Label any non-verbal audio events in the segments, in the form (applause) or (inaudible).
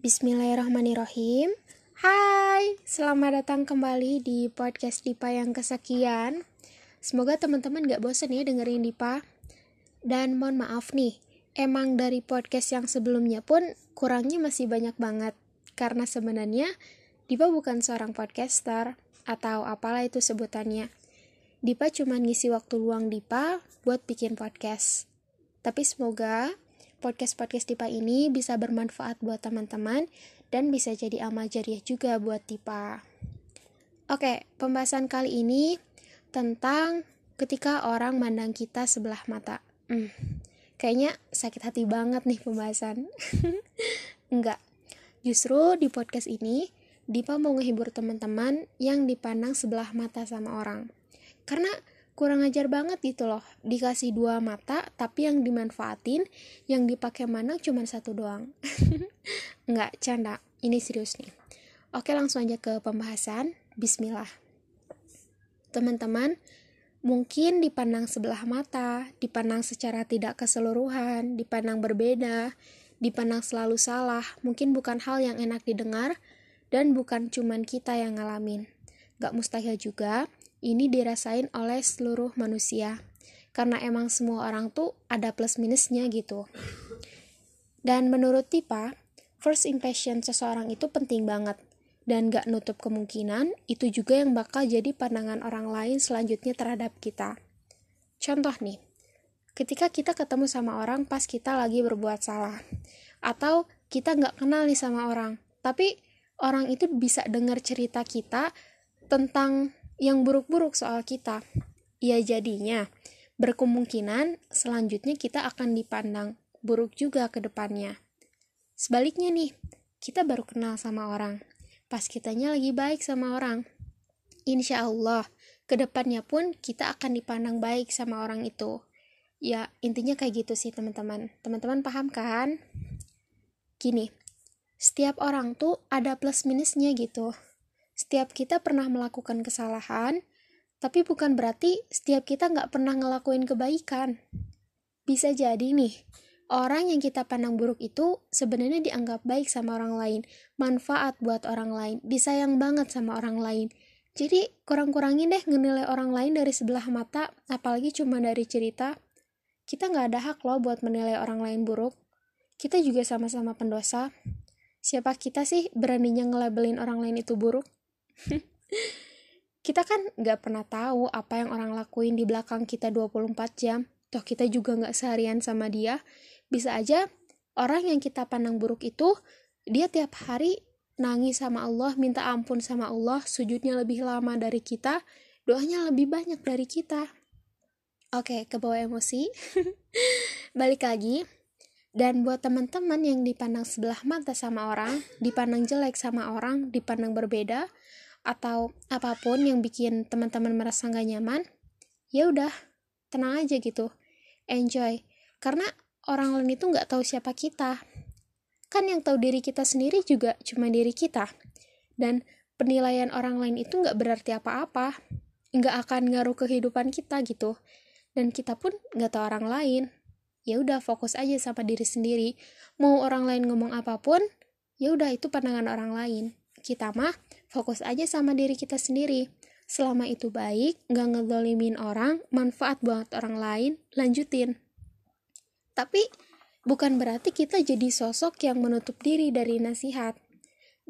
Bismillahirrahmanirrahim. Hai, selamat datang kembali di podcast Dipa yang kesekian. Semoga teman-teman gak bosan ya dengerin Dipa. Dan mohon maaf nih, emang dari podcast yang sebelumnya pun kurangnya masih banyak banget. Karena sebenarnya Dipa bukan seorang podcaster Atau apalah itu sebutannya. Dipa cuma ngisi waktu luang Dipa buat bikin podcast. Tapi semoga podcast-podcast Tipa ini bisa bermanfaat buat teman-teman dan bisa jadi amal jariah juga buat Tipa. Oke, pembahasan kali ini tentang ketika orang mandang kita sebelah mata. Hmm, kayaknya sakit hati banget nih pembahasan. (laughs) Enggak. Justru di podcast ini, Dipa mau ngehibur teman-teman yang dipandang sebelah mata sama orang. Karena kurang ajar banget gitu loh. Dikasih dua mata tapi yang dimanfaatin yang dipakai mana cuma satu doang. (laughs) Nggak canda. Ini serius nih. Oke langsung aja ke pembahasan. Bismillah. Teman-teman mungkin dipandang sebelah mata dipandang secara tidak keseluruhan dipandang berbeda dipandang selalu salah mungkin bukan hal yang enak didengar dan bukan cuman kita yang ngalamin. Gak mustahil juga ini dirasain oleh seluruh manusia. Karena emang semua orang tuh ada plus minusnya gitu. Dan menurut Tipa first impression seseorang itu penting banget. Dan gak nutup kemungkinan itu juga yang bakal jadi pandangan orang lain selanjutnya terhadap kita. Contoh nih ketika kita ketemu sama orang pas kita lagi berbuat salah. Atau kita gak kenal nih sama orang. Tapi orang itu bisa dengar cerita kita tentang yang buruk-buruk soal kita. Ya jadinya, berkemungkinan selanjutnya kita akan dipandang buruk juga ke depannya. Sebaliknya nih, kita baru kenal sama orang. Pas kitanya lagi baik sama orang. Insya Allah, ke depannya pun kita akan dipandang baik sama orang itu. Ya, intinya kayak gitu sih teman-teman. Teman-teman paham kan? Gini, setiap orang tuh ada plus minusnya gitu setiap kita pernah melakukan kesalahan, tapi bukan berarti setiap kita nggak pernah ngelakuin kebaikan. Bisa jadi nih, orang yang kita pandang buruk itu sebenarnya dianggap baik sama orang lain, manfaat buat orang lain, disayang banget sama orang lain. Jadi kurang-kurangin deh ngenilai orang lain dari sebelah mata, apalagi cuma dari cerita. Kita nggak ada hak loh buat menilai orang lain buruk. Kita juga sama-sama pendosa. Siapa kita sih beraninya ngelabelin orang lain itu buruk? (laughs) kita kan nggak pernah tahu apa yang orang lakuin di belakang kita 24 jam. Toh kita juga nggak seharian sama dia. Bisa aja orang yang kita pandang buruk itu dia tiap hari nangis sama Allah minta ampun sama Allah sujudnya lebih lama dari kita doanya lebih banyak dari kita. Oke ke bawah emosi. (laughs) Balik lagi. Dan buat teman-teman yang dipandang sebelah mata sama orang, dipandang jelek sama orang, dipandang berbeda, atau apa pun yang bikin teman-teman merasa nggak nyaman, ya udah tenang aja gitu, enjoy. Karena orang lain itu nggak tahu siapa kita. Kan yang tahu diri kita sendiri juga cuma diri kita. Dan penilaian orang lain itu nggak berarti apa-apa. Nggak akan ngaruh kehidupan kita gitu. Dan kita pun nggak tahu orang lain. Ya udah fokus aja sama diri sendiri. Mau orang lain ngomong apa pun, ya udah itu pandangan orang lain. Kita mah fokus aja sama diri kita sendiri. Selama itu baik, gak ngedolimin orang, manfaat buat orang lain, lanjutin. Tapi, bukan berarti kita jadi sosok yang menutup diri dari nasihat.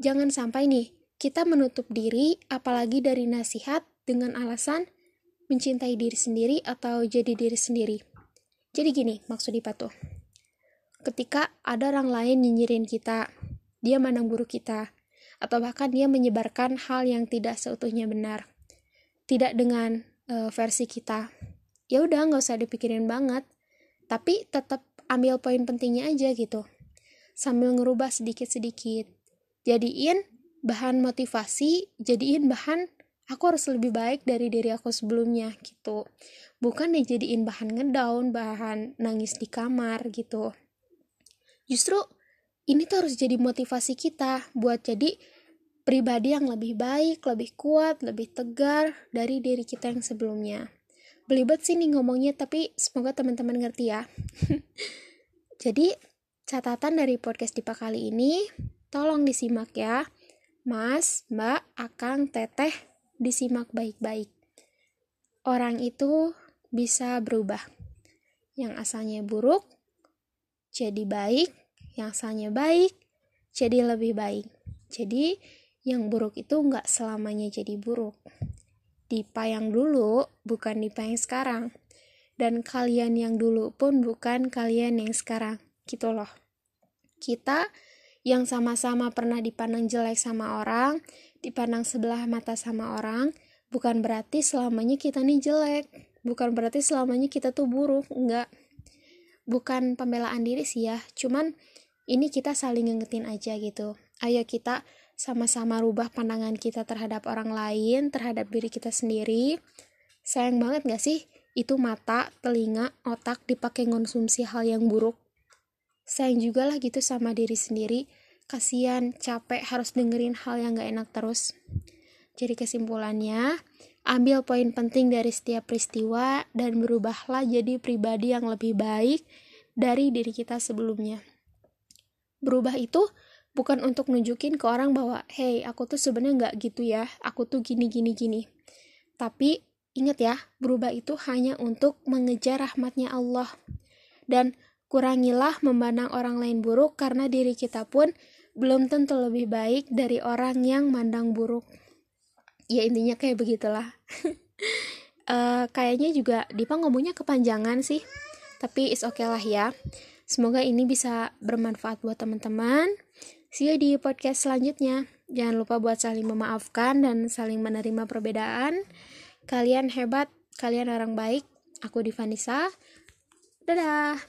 Jangan sampai nih, kita menutup diri, apalagi dari nasihat, dengan alasan mencintai diri sendiri atau jadi diri sendiri. Jadi gini, maksud Dipa tuh. Ketika ada orang lain nyinyirin kita, dia mandang buruk kita, atau bahkan dia menyebarkan hal yang tidak seutuhnya benar. Tidak dengan uh, versi kita. Ya udah nggak usah dipikirin banget. Tapi tetap ambil poin pentingnya aja gitu. Sambil ngerubah sedikit-sedikit. Jadiin bahan motivasi jadiin bahan aku harus lebih baik dari diri aku sebelumnya gitu. Bukan dijadiin bahan ngedown bahan nangis di kamar gitu. Justru ini tuh harus jadi motivasi kita buat jadi pribadi yang lebih baik, lebih kuat, lebih tegar dari diri kita yang sebelumnya. Belibet sih nih ngomongnya, tapi semoga teman-teman ngerti ya. (laughs) Jadi, catatan dari podcast Dipa kali ini, tolong disimak ya. Mas, Mbak, Akang, Teteh, disimak baik-baik. Orang itu bisa berubah. Yang asalnya buruk, jadi baik. Yang asalnya baik, jadi lebih baik. Jadi, yang buruk itu nggak selamanya jadi buruk. Dipa yang dulu bukan Dipa yang sekarang. Dan kalian yang dulu pun bukan kalian yang sekarang. Gitu loh. Kita yang sama-sama pernah dipandang jelek sama orang, dipandang sebelah mata sama orang, bukan berarti selamanya kita nih jelek. Bukan berarti selamanya kita tuh buruk, enggak. Bukan pembelaan diri sih ya, cuman ini kita saling ngingetin aja gitu. Ayo kita sama-sama rubah pandangan kita terhadap orang lain, terhadap diri kita sendiri. Sayang banget gak sih? Itu mata, telinga, otak dipakai konsumsi hal yang buruk sayang juga lah gitu sama diri sendiri kasihan capek harus dengerin hal yang gak enak terus jadi kesimpulannya ambil poin penting dari setiap peristiwa dan berubahlah jadi pribadi yang lebih baik dari diri kita sebelumnya. Berubah itu bukan untuk nunjukin ke orang bahwa hey aku tuh sebenarnya nggak gitu ya aku tuh gini gini gini. Tapi ingat ya berubah itu hanya untuk mengejar rahmatnya Allah. Dan Kurangilah memandang orang lain buruk karena diri kita pun belum tentu lebih baik dari orang yang mandang buruk. Ya intinya kayak begitulah. uh, (laughs) kayaknya juga Dipa ngomongnya kepanjangan sih. Tapi is okay lah ya. Semoga ini bisa bermanfaat buat teman-teman. See you di podcast selanjutnya. Jangan lupa buat saling memaafkan dan saling menerima perbedaan. Kalian hebat, kalian orang baik. Aku Divanisa. Dadah.